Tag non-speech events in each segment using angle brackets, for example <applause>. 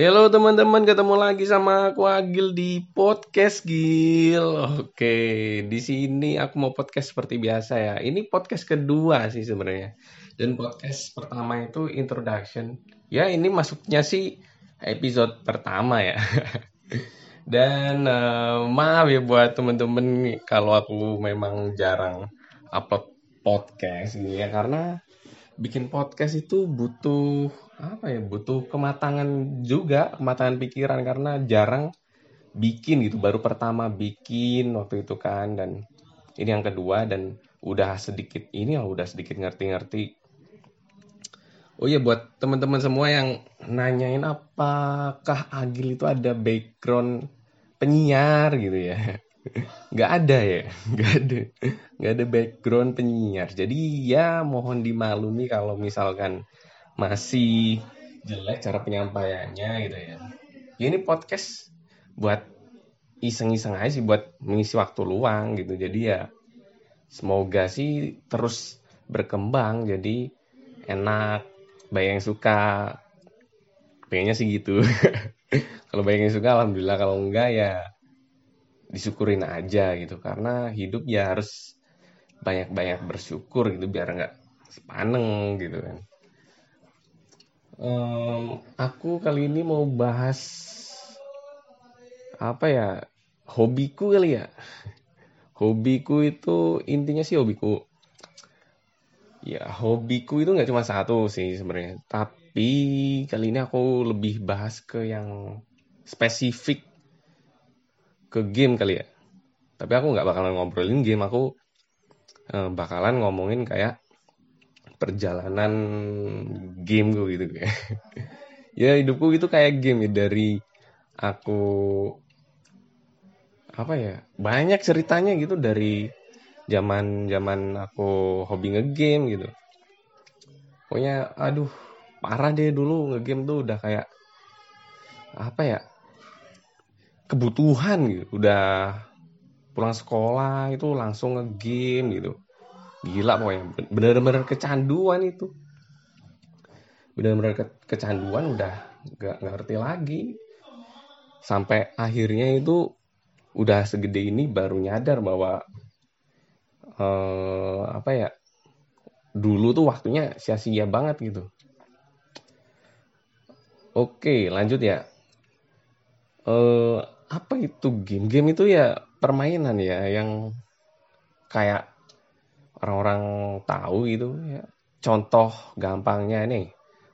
Halo teman-teman, ketemu lagi sama aku Agil di podcast Gil. Oke, di sini aku mau podcast seperti biasa ya. Ini podcast kedua sih sebenarnya. Dan podcast pertama itu introduction. Ya, ini masuknya sih episode pertama ya. <laughs> Dan uh, maaf ya buat teman-teman kalau aku memang jarang upload podcast gitu ya karena bikin podcast itu butuh apa ya butuh kematangan juga kematangan pikiran karena jarang bikin gitu. Baru pertama bikin waktu itu kan dan ini yang kedua dan udah sedikit ini ya udah sedikit ngerti-ngerti. Oh iya buat teman-teman semua yang nanyain apakah Agil itu ada background penyiar gitu ya nggak ada ya <laughs> nggak ada. Nggak ada background penyiar. Jadi ya mohon dimaklumi kalau misalkan masih jelek cara penyampaiannya gitu ya. ya ini podcast buat iseng-iseng aja sih buat mengisi waktu luang gitu. Jadi ya semoga sih terus berkembang. Jadi enak banyak yang suka. Pengennya sih gitu. <laughs> Kalau banyak yang suka alhamdulillah. Kalau enggak ya disyukurin aja gitu. Karena hidup ya harus banyak-banyak bersyukur gitu biar enggak sepaneng gitu kan. Um, aku kali ini mau bahas apa ya hobiku kali ya. Hobiku itu intinya sih hobiku. Ya hobiku itu nggak cuma satu sih sebenarnya. Tapi kali ini aku lebih bahas ke yang spesifik ke game kali ya. Tapi aku nggak bakalan ngobrolin game aku eh, bakalan ngomongin kayak perjalanan game gue gitu <laughs> ya hidupku itu kayak game ya dari aku apa ya banyak ceritanya gitu dari zaman zaman aku hobi ngegame gitu. Pokoknya aduh parah deh dulu ngegame tuh udah kayak apa ya kebutuhan gitu. Udah pulang sekolah itu langsung ngegame gitu. Gila pokoknya. Bener-bener kecanduan itu. Bener-bener ke kecanduan udah gak ngerti lagi. Sampai akhirnya itu udah segede ini baru nyadar bahwa uh, apa ya dulu tuh waktunya sia-sia banget gitu. Oke lanjut ya. Uh, apa itu game? Game itu ya permainan ya yang kayak orang-orang tahu gitu ya. Contoh gampangnya nih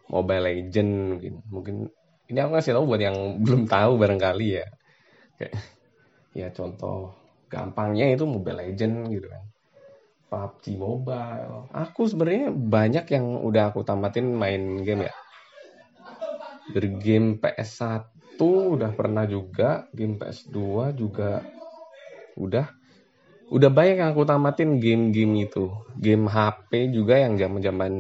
Mobile Legend mungkin. Mungkin ini aku kasih tahu buat yang <laughs> belum tahu barangkali ya. Kayak ya contoh gampangnya itu Mobile Legend gitu kan. PUBG Mobile. Aku sebenarnya banyak yang udah aku tamatin main game ya. Bergame PS1 udah pernah juga game PS2 juga udah. Udah banyak yang aku tamatin game-game itu. Game HP juga yang zaman zaman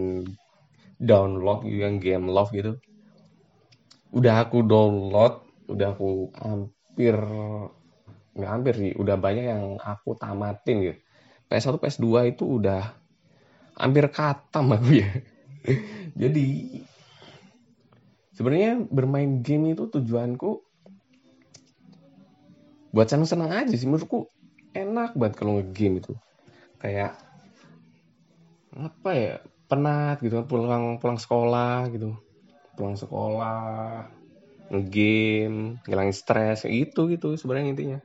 download yang game love gitu. Udah aku download udah aku hampir nggak hampir sih udah banyak yang aku tamatin gitu. PS1 PS2 itu udah hampir katam aku ya. <laughs> Jadi sebenarnya bermain game itu tujuanku buat seneng-seneng aja sih menurutku enak banget kalau ngegame itu. Kayak apa ya penat gitu kan pulang pulang sekolah gitu. Pulang sekolah ngegame ngilangin stres gitu gitu sebenarnya intinya.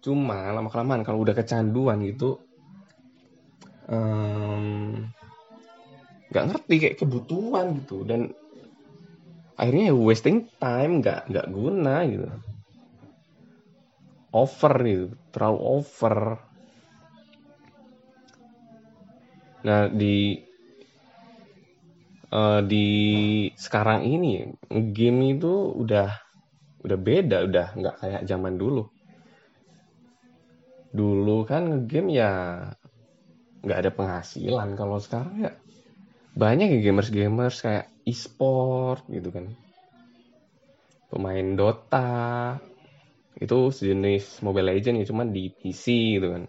Cuma lama kelamaan kalau udah kecanduan gitu nggak um, ngerti kayak kebutuhan gitu. Dan akhirnya ya wasting time nggak nggak guna gitu. Over gitu terlalu over. Nah di uh, di sekarang ini game itu udah udah beda udah nggak kayak zaman dulu. Dulu kan ngegame ya nggak ada penghasilan kalau sekarang ya banyak ya gamers gamers kayak e-sport gitu kan. Pemain Dota. Itu sejenis Mobile Legend ya cuman di PC gitu kan.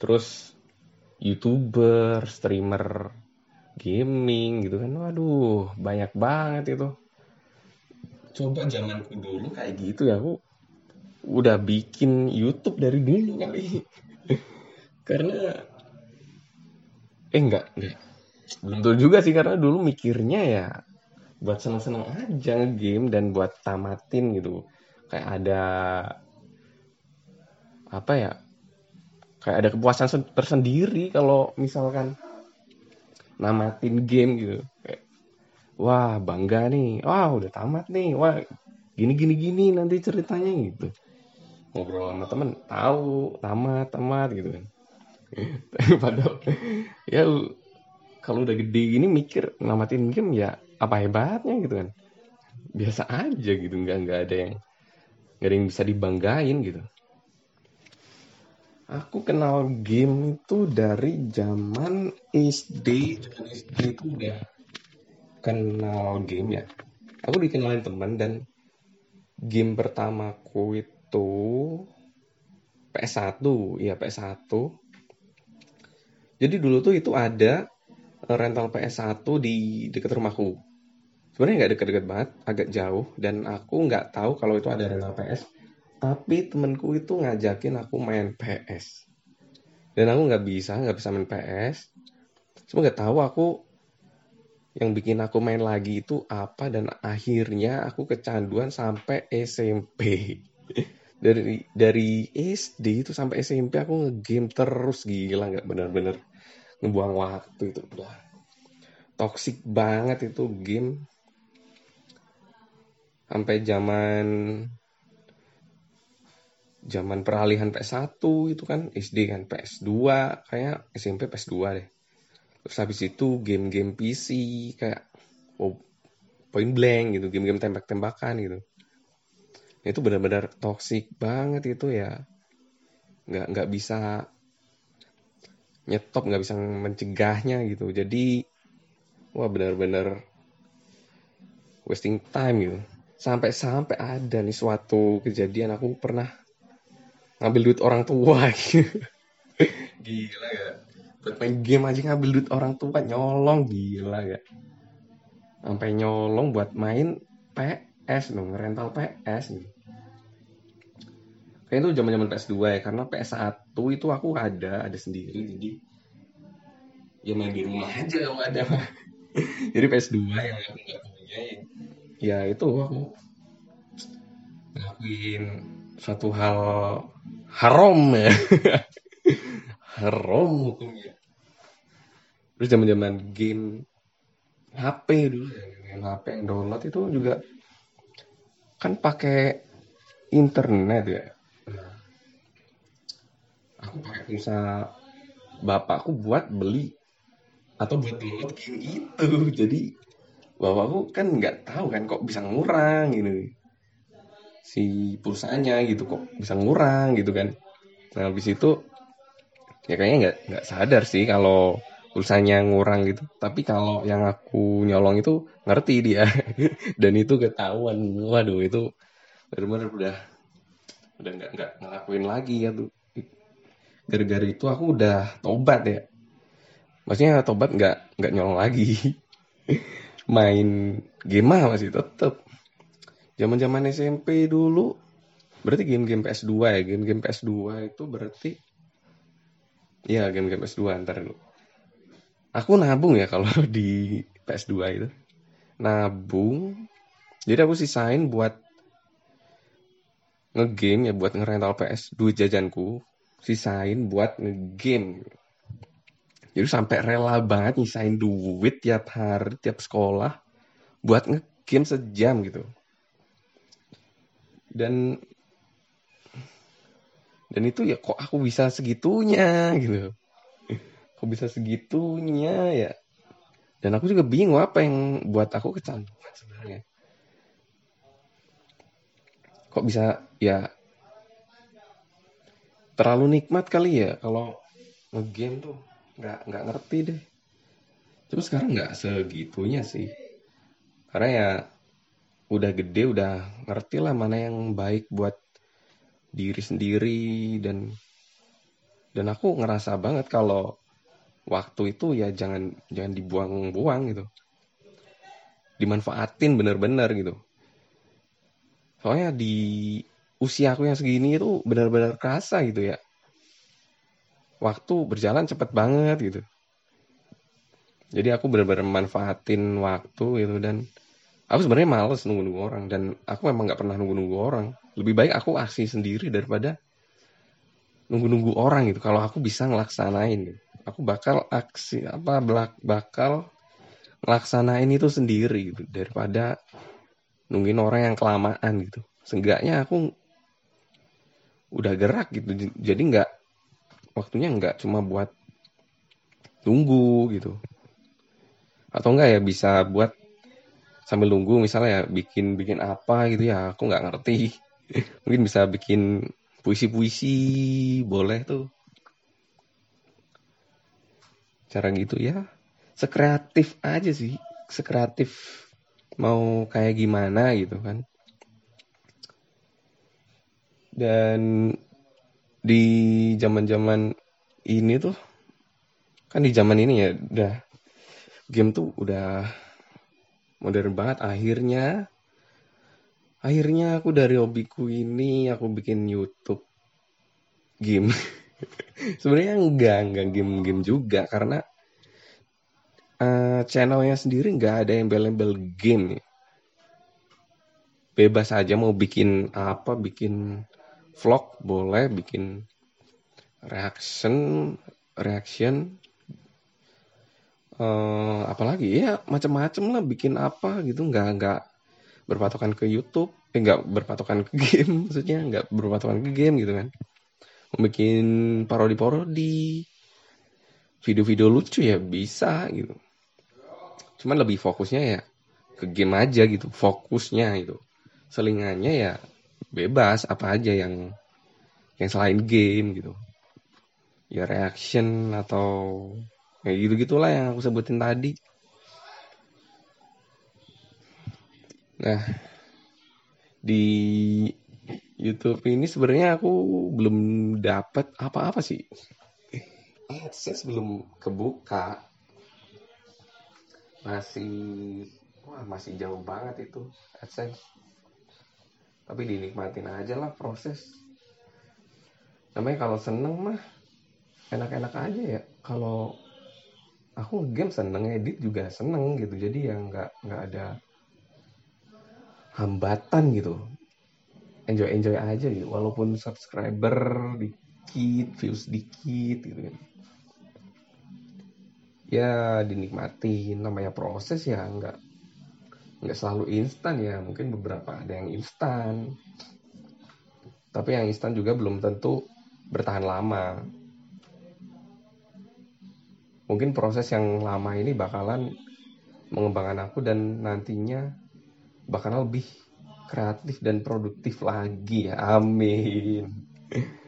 Terus youtuber streamer gaming gitu kan. Waduh banyak banget itu. Coba zamanku dulu kayak gitu ya aku udah bikin YouTube dari dulu kali. <laughs> Karena eh enggak enggak. Belum tentu juga sih karena dulu mikirnya ya buat seneng-seneng aja game dan buat tamatin gitu. Kayak ada apa ya kayak ada kepuasan tersendiri kalau misalkan namatin game gitu. Kayak wah bangga nih. Wah udah tamat nih. Wah gini gini gini nanti ceritanya gitu. Ngobrol sama temen tahu tamat tamat gitu kan <laughs> padahal ya kalau udah gede gini mikir namatin game ya apa hebatnya gitu kan. Biasa aja gitu nggak nggak ada yang nggak ada yang bisa dibanggain gitu. Aku kenal game itu dari zaman SD zaman SD itu udah kenal game ya. Aku dikenalin teman dan game pertamaku itu PS1 ya PS1 jadi dulu tuh itu ada rental PS1 di dekat rumahku. Sebenarnya nggak dekat-dekat banget agak jauh dan aku nggak tahu kalau itu ada rental PS tapi temenku itu ngajakin aku main PS dan aku nggak bisa nggak bisa main PS cuma nggak tahu aku yang bikin aku main lagi itu apa dan akhirnya aku kecanduan sampai SMP <laughs> dari dari SD itu sampai SMP aku ngegame terus gila nggak bener-bener ngebuang waktu itu. Udah. Toxic banget itu game. Sampai zaman zaman peralihan PS1 itu kan SD kan PS2 kayak SMP PS2 deh. Terus habis itu game-game PC kayak oh, point blank gitu game-game tembak-tembakan gitu itu benar-benar toxic banget itu ya. Nggak nggak bisa nyetop nggak bisa mencegahnya gitu. Jadi wah benar-benar wasting time gitu. Sampai-sampai ada nih suatu kejadian aku pernah ngambil duit orang tua <laughs> gitu. gila ya. Buat main game aja ngambil duit orang tua nyolong. Gila ya. Sampai nyolong buat main PS dong rental PS nih kayak itu zaman zaman PS2 ya karena PS1 itu aku ada ada sendiri. Jadi ya main di rumah aja kalau ada. <laughs> Jadi PS2 yang aku nggak punya ya, ya itu aku ngelakuin suatu hal haram ya. <laughs> Haram hukumnya. Terus zaman zaman game HP dulu. Ya game HP yang download itu juga kan pakai internet ya nah, aku pakai pulsa bapakku buat beli. Atau buat download game itu. Jadi bapakku kan nggak tahu kan kok bisa ngurang gitu si pulsanya gitu kok bisa ngurang gitu kan. Nah habis itu ya kayaknya nggak nggak sadar sih kalau pulsanya ngurang gitu. Tapi kalau yang aku nyolong itu ngerti dia. <laughs> Dan itu ketahuan. Waduh itu benar-benar udah udah nggak nggak ngelakuin lagi ya tuh gara-gara itu aku udah tobat ya. Maksudnya tobat nggak nggak nyolong lagi. <laughs> Main game mah masih tetep. Zaman zaman SMP dulu berarti game-game PS2 ya? Game-game PS2 itu berarti ya game-game PS2 ntar dulu. Aku nabung ya kalau <laughs> di PS2 itu. Nabung jadi aku sisain buat ngegame ya buat ngerental PS duit jajanku sisain buat ngegame. Jadi sampai rela banget nyisain duit tiap hari tiap sekolah buat ngegame sejam gitu. Dan dan itu ya kok aku bisa segitunya gitu. Kok bisa segitunya ya. Dan aku juga bingung apa yang buat aku kecanduan sebenarnya kok bisa ya terlalu nikmat kali ya kalau ngegame tuh. Nggak nggak ngerti deh. Cuma sekarang nggak segitunya sih. Karena ya udah gede udah ngerti lah mana yang baik buat diri sendiri dan dan aku ngerasa banget kalau waktu itu ya jangan jangan dibuang-buang gitu. Dimanfaatin bener-bener gitu soalnya di usia aku yang segini itu benar-benar kerasa gitu ya. Waktu berjalan cepet banget gitu. Jadi aku benar-benar manfaatin waktu gitu dan aku sebenarnya males nunggu-nunggu orang dan aku memang nggak pernah nunggu-nunggu orang. Lebih baik aku aksi sendiri daripada nunggu-nunggu orang gitu. Kalau aku bisa ngelaksanain gitu. aku bakal aksi apa bakal ngelaksanain itu sendiri gitu daripada nungguin orang yang kelamaan gitu. Seenggaknya aku udah gerak gitu. Jadi nggak waktunya nggak cuma buat tunggu gitu. Atau enggak ya bisa buat sambil nunggu misalnya ya bikin bikin apa gitu ya aku nggak ngerti. <laughs> Mungkin bisa bikin puisi-puisi boleh tuh. Cara gitu ya. Sekreatif aja sih sekreatif mau kayak gimana gitu kan. Dan di zaman-zaman ini tuh kan di zaman ini ya udah game tuh udah modern banget. Akhirnya akhirnya aku dari hobiku ini aku bikin YouTube game. <laughs> Sebenarnya enggak enggak game-game juga karena uh, channelnya sendiri enggak ada yang embel game bebas aja mau bikin apa bikin vlog boleh bikin reaction reaction. Uh, apalagi? Ya macam-macam lah bikin apa gitu. Nggak nggak berpatokan ke YouTube, eh, nggak berpatokan ke game, <laughs> maksudnya nggak berpatokan ke game gitu kan. Bikin parodi-parodi, video-video lucu ya bisa gitu. Cuman lebih fokusnya ya ke game aja gitu, fokusnya itu. Selingannya ya bebas apa aja yang yang selain game gitu. Ya reaction atau kayak gitu gitulah yang aku sebutin tadi. Nah, di YouTube ini sebenarnya aku belum dapat apa-apa sih. AdSense belum kebuka. Masih wah masih jauh banget itu AdSense. Tapi dinikmatin aja lah proses. Namanya kalau seneng mah enak-enak aja ya. Kalau aku game seneng edit juga seneng gitu. Jadi yang nggak nggak ada hambatan gitu enjoy enjoy aja gitu walaupun subscriber dikit views dikit gitu kan ya dinikmatin namanya proses ya nggak nggak selalu instan ya mungkin beberapa ada yang instan tapi yang instan juga belum tentu bertahan lama mungkin proses yang lama ini bakalan mengembangkan aku dan nantinya bahkan lebih kreatif dan produktif lagi ya. Amin. <laughs>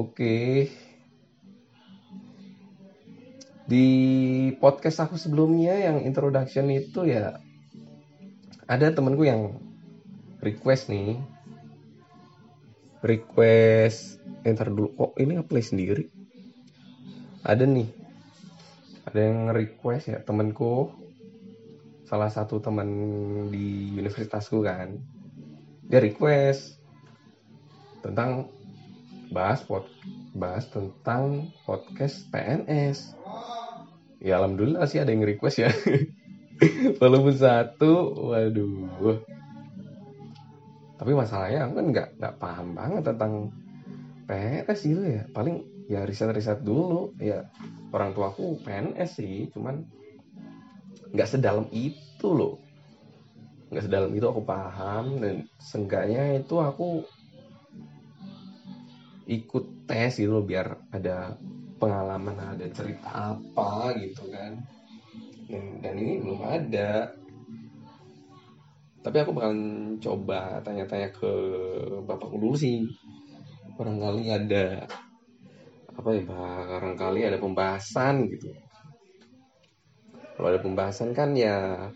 Oke. Di podcast aku sebelumnya yang introduction itu ya ada temenku yang request nih. Request enter dulu kok ini ngeplay sendiri. Ada nih. Ada yang request ya temenku salah satu teman di universitasku kan dia request tentang bahas pod bahas tentang podcast PNS ya alhamdulillah sih ada yang request ya. <laughs> Walaupun satu waduh. Tapi masalahnya aku kan nggak nggak paham banget tentang PNS gitu ya. Paling ya riset-riset dulu. Ya orang tuaku PNS sih cuman nggak sedalam itu loh. Nggak sedalam itu aku paham dan seenggaknya itu aku ikut tes gitu loh biar ada pengalaman ada cerita apa gitu kan. Dan, dan ini belum ada. Tapi aku bakalan coba tanya-tanya ke bapakku dulu sih. Barangkali ada apa ya barangkali ada pembahasan gitu. Kalau ada pembahasan kan ya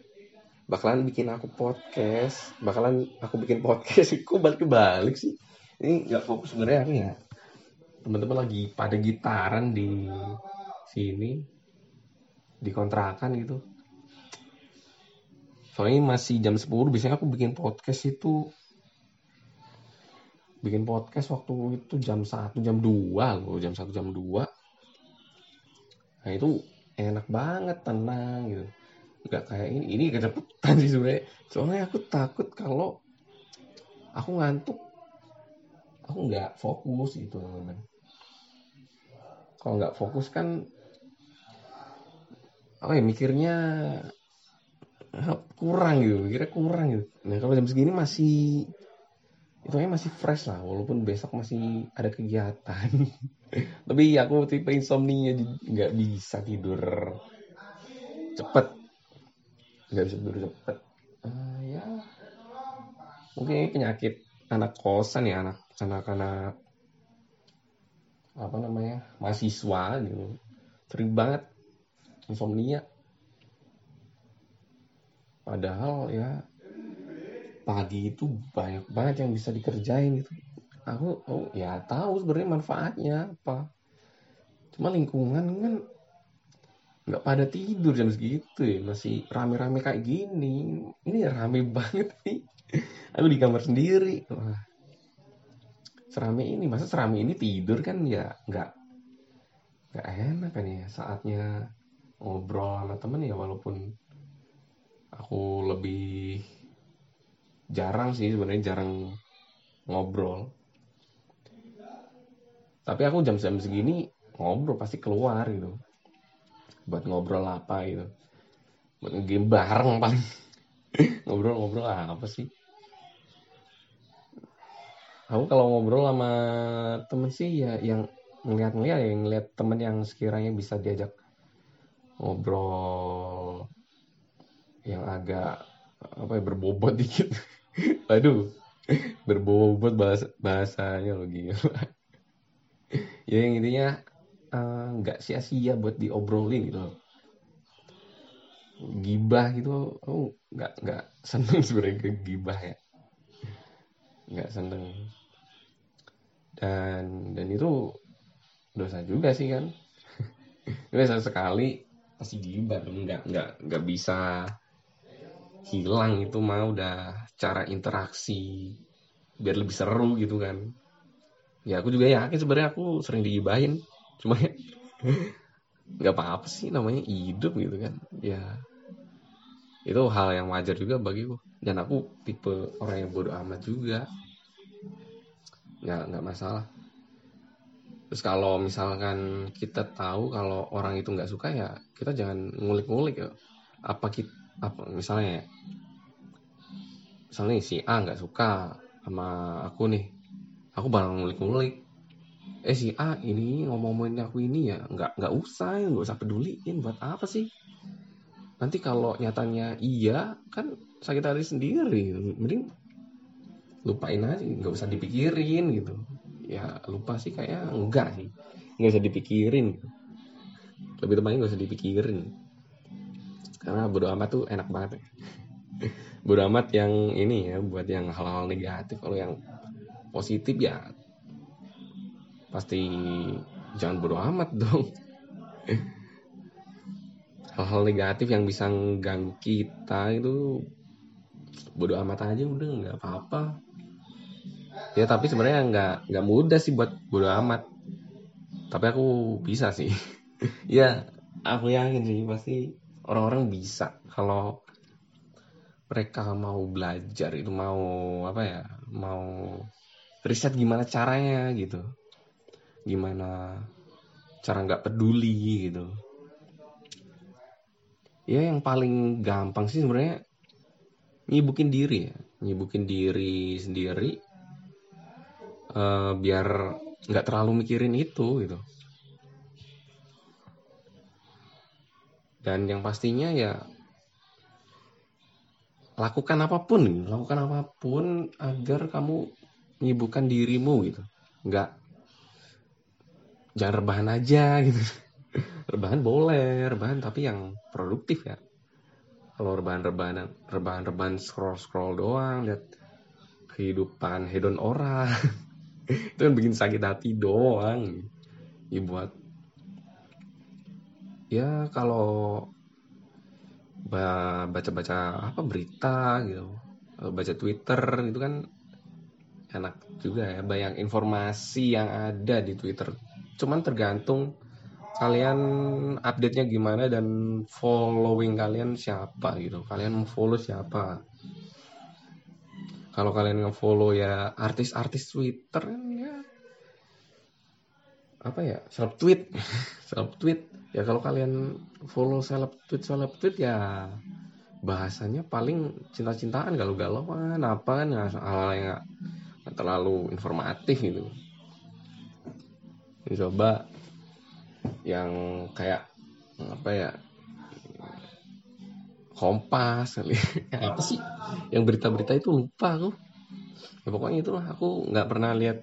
bakalan bikin aku podcast bakalan aku bikin podcast <laughs> kok balik balik sih? Ini nggak fokus sebenarnya aku ya teman-teman lagi pada gitaran di sini di kontrakan gitu. Soalnya masih jam 10 biasanya aku bikin podcast itu bikin podcast waktu itu jam 1 jam 2 loh jam 1 jam 2 nah itu enak banget tenang gitu. Nggak kayak ini ini kecepatan sih sebenarnya. Soalnya aku takut kalau aku ngantuk aku nggak fokus gitu teman kalau nggak fokus kan apa ya mikirnya kurang gitu kira kurang gitu. Nah kalau jam segini masih itu masih fresh lah walaupun besok masih ada kegiatan. <laughs> Tapi aku tipe insomnia nggak bisa tidur cepet. Nggak bisa tidur cepet. Uh, ya. Mungkin penyakit anak kosan ya anak anak-anak apa namanya mahasiswa gitu. Sering banget insomnia. Padahal ya pagi itu banyak banget yang bisa dikerjain gitu. Aku oh, ya tahu sebenarnya manfaatnya apa. Cuma lingkungan kan nggak pada tidur jam segitu ya. Masih rame-rame kayak gini. Ini rame <laughs> banget nih. Aku di kamar sendiri. Wah serame ini masa serame ini tidur kan ya nggak nggak enak kan ya saatnya ngobrol sama temen ya walaupun aku lebih jarang sih sebenarnya jarang ngobrol. Tapi aku jam-jam segini ngobrol pasti keluar gitu. Buat ngobrol apa gitu. Buat game bareng paling. <laughs> Ngobrol-ngobrol apa sih aku kalau ngobrol sama temen sih ya yang ngeliat-ngeliat ya ngeliat temen yang sekiranya bisa diajak ngobrol yang agak apa ya berbobot <laughs> dikit. Aduh berbobot bahasa bahasanya loh gila. Ya yang intinya eh, nggak uh, sia-sia buat diobrolin gitu loh. Gibah gitu oh nggak nggak seneng <laughs> sebenarnya gibah ya. Nggak seneng dan dan itu dosa juga sih kan? <laughs> Biasa sekali. Pasti gibah nggak nggak nggak bisa hilang itu mah udah cara interaksi biar lebih seru gitu kan? Ya aku juga yakin sebenarnya aku sering digibahin. Cuma ya <laughs> nggak apa-apa sih namanya hidup gitu kan? Ya itu hal yang wajar juga bagiku. Dan aku tipe orang yang bodoh amat juga nggak nggak masalah. Terus kalau misalkan kita tahu kalau orang itu nggak suka ya kita jangan ngulik-ngulik ya. Apa kita apa misalnya ya, misalnya si A nggak suka sama aku nih aku barang ngulik-ngulik. Eh si A ini ngomong-ngomongin aku ini ya nggak nggak usah nggak usah peduliin buat apa sih? Nanti kalau nyatanya iya kan sakit hati sendiri. Mending lupain aja nggak usah dipikirin gitu. Ya lupa sih kayak enggak sih. Nggak usah dipikirin. Gitu. lebih tepatnya nggak usah dipikirin. Karena bodo amat tuh enak banget <laughs> bodo amat yang ini ya buat yang hal-hal negatif. Kalau yang positif ya pasti jangan bodo amat dong. <laughs> Hal-hal negatif yang bisa ganggu kita itu bodo amat aja udah nggak apa-apa ya tapi sebenarnya nggak nggak mudah sih buat bodo amat. Tapi aku bisa sih. <laughs> Ya aku yakin sih pasti orang-orang bisa. Kalau mereka mau belajar itu mau apa ya mau riset gimana caranya gitu. Gimana cara nggak peduli gitu. Ya yang paling gampang sih sebenarnya nyibukin diri ya. Nyibukin diri sendiri uh, biar nggak terlalu mikirin itu gitu. Dan yang pastinya ya lakukan apa pun lakukan apa pun agar kamu menyibukkan dirimu gitu. Nggak jangan rebahan aja <laughs> gitu. Rebahan boleh rebahan tapi yang produktif ya. Kalau rebahan rebahan rebahan rebahan scroll scroll doang lihat kehidupan hedon orang <laughs> itu kan bikin sakit hati doang. Ya buat ya kalau baca-baca apa berita gitu. Baca Twitter gitu kan enak juga ya banyak informasi yang ada di Twitter. Cuman tergantung kalian update-nya gimana dan following kalian siapa gitu. Kalian follow siapa kalau kalian nge-follow ya artis-artis Twitter ya apa ya seleb tweet <laughs> seleb tweet ya kalau kalian follow seleb tweet seleb tweet ya bahasanya paling cinta-cintaan galau-galauan apa kan hal-hal yang terlalu informatif gitu. Coba yang kayak apa ya kompas kali. <laughs> Apa sih? Yang berita-berita itu lupa aku. Ya pokoknya itulah. Aku nggak pernah lihat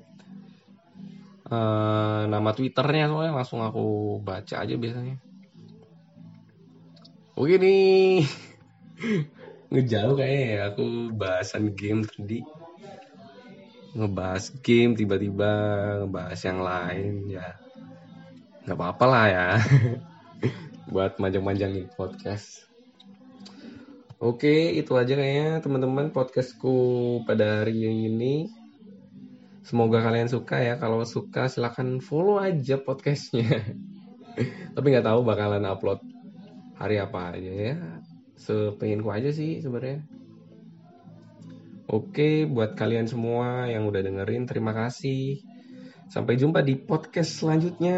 uh, nama twitternya. Soalnya langsung aku baca aja biasanya. Oke nih. <laughs> Ngejauh kayaknya ya. Aku bahasan game tadi. Ngebahas game tiba-tiba ngebahas yang lain. Ya nggak apa-apa lah ya. <laughs> Buat manjang-manjangin podcast Oke, itu aja kayaknya teman-teman podcastku pada hari ini. Semoga kalian suka ya. Kalau suka silahkan follow aja podcastnya. <laughs> Tapi nggak tahu bakalan upload hari apa aja ya. Sepenginku aja sih sebenarnya. Oke, buat kalian semua yang udah dengerin, terima kasih. Sampai jumpa di podcast selanjutnya.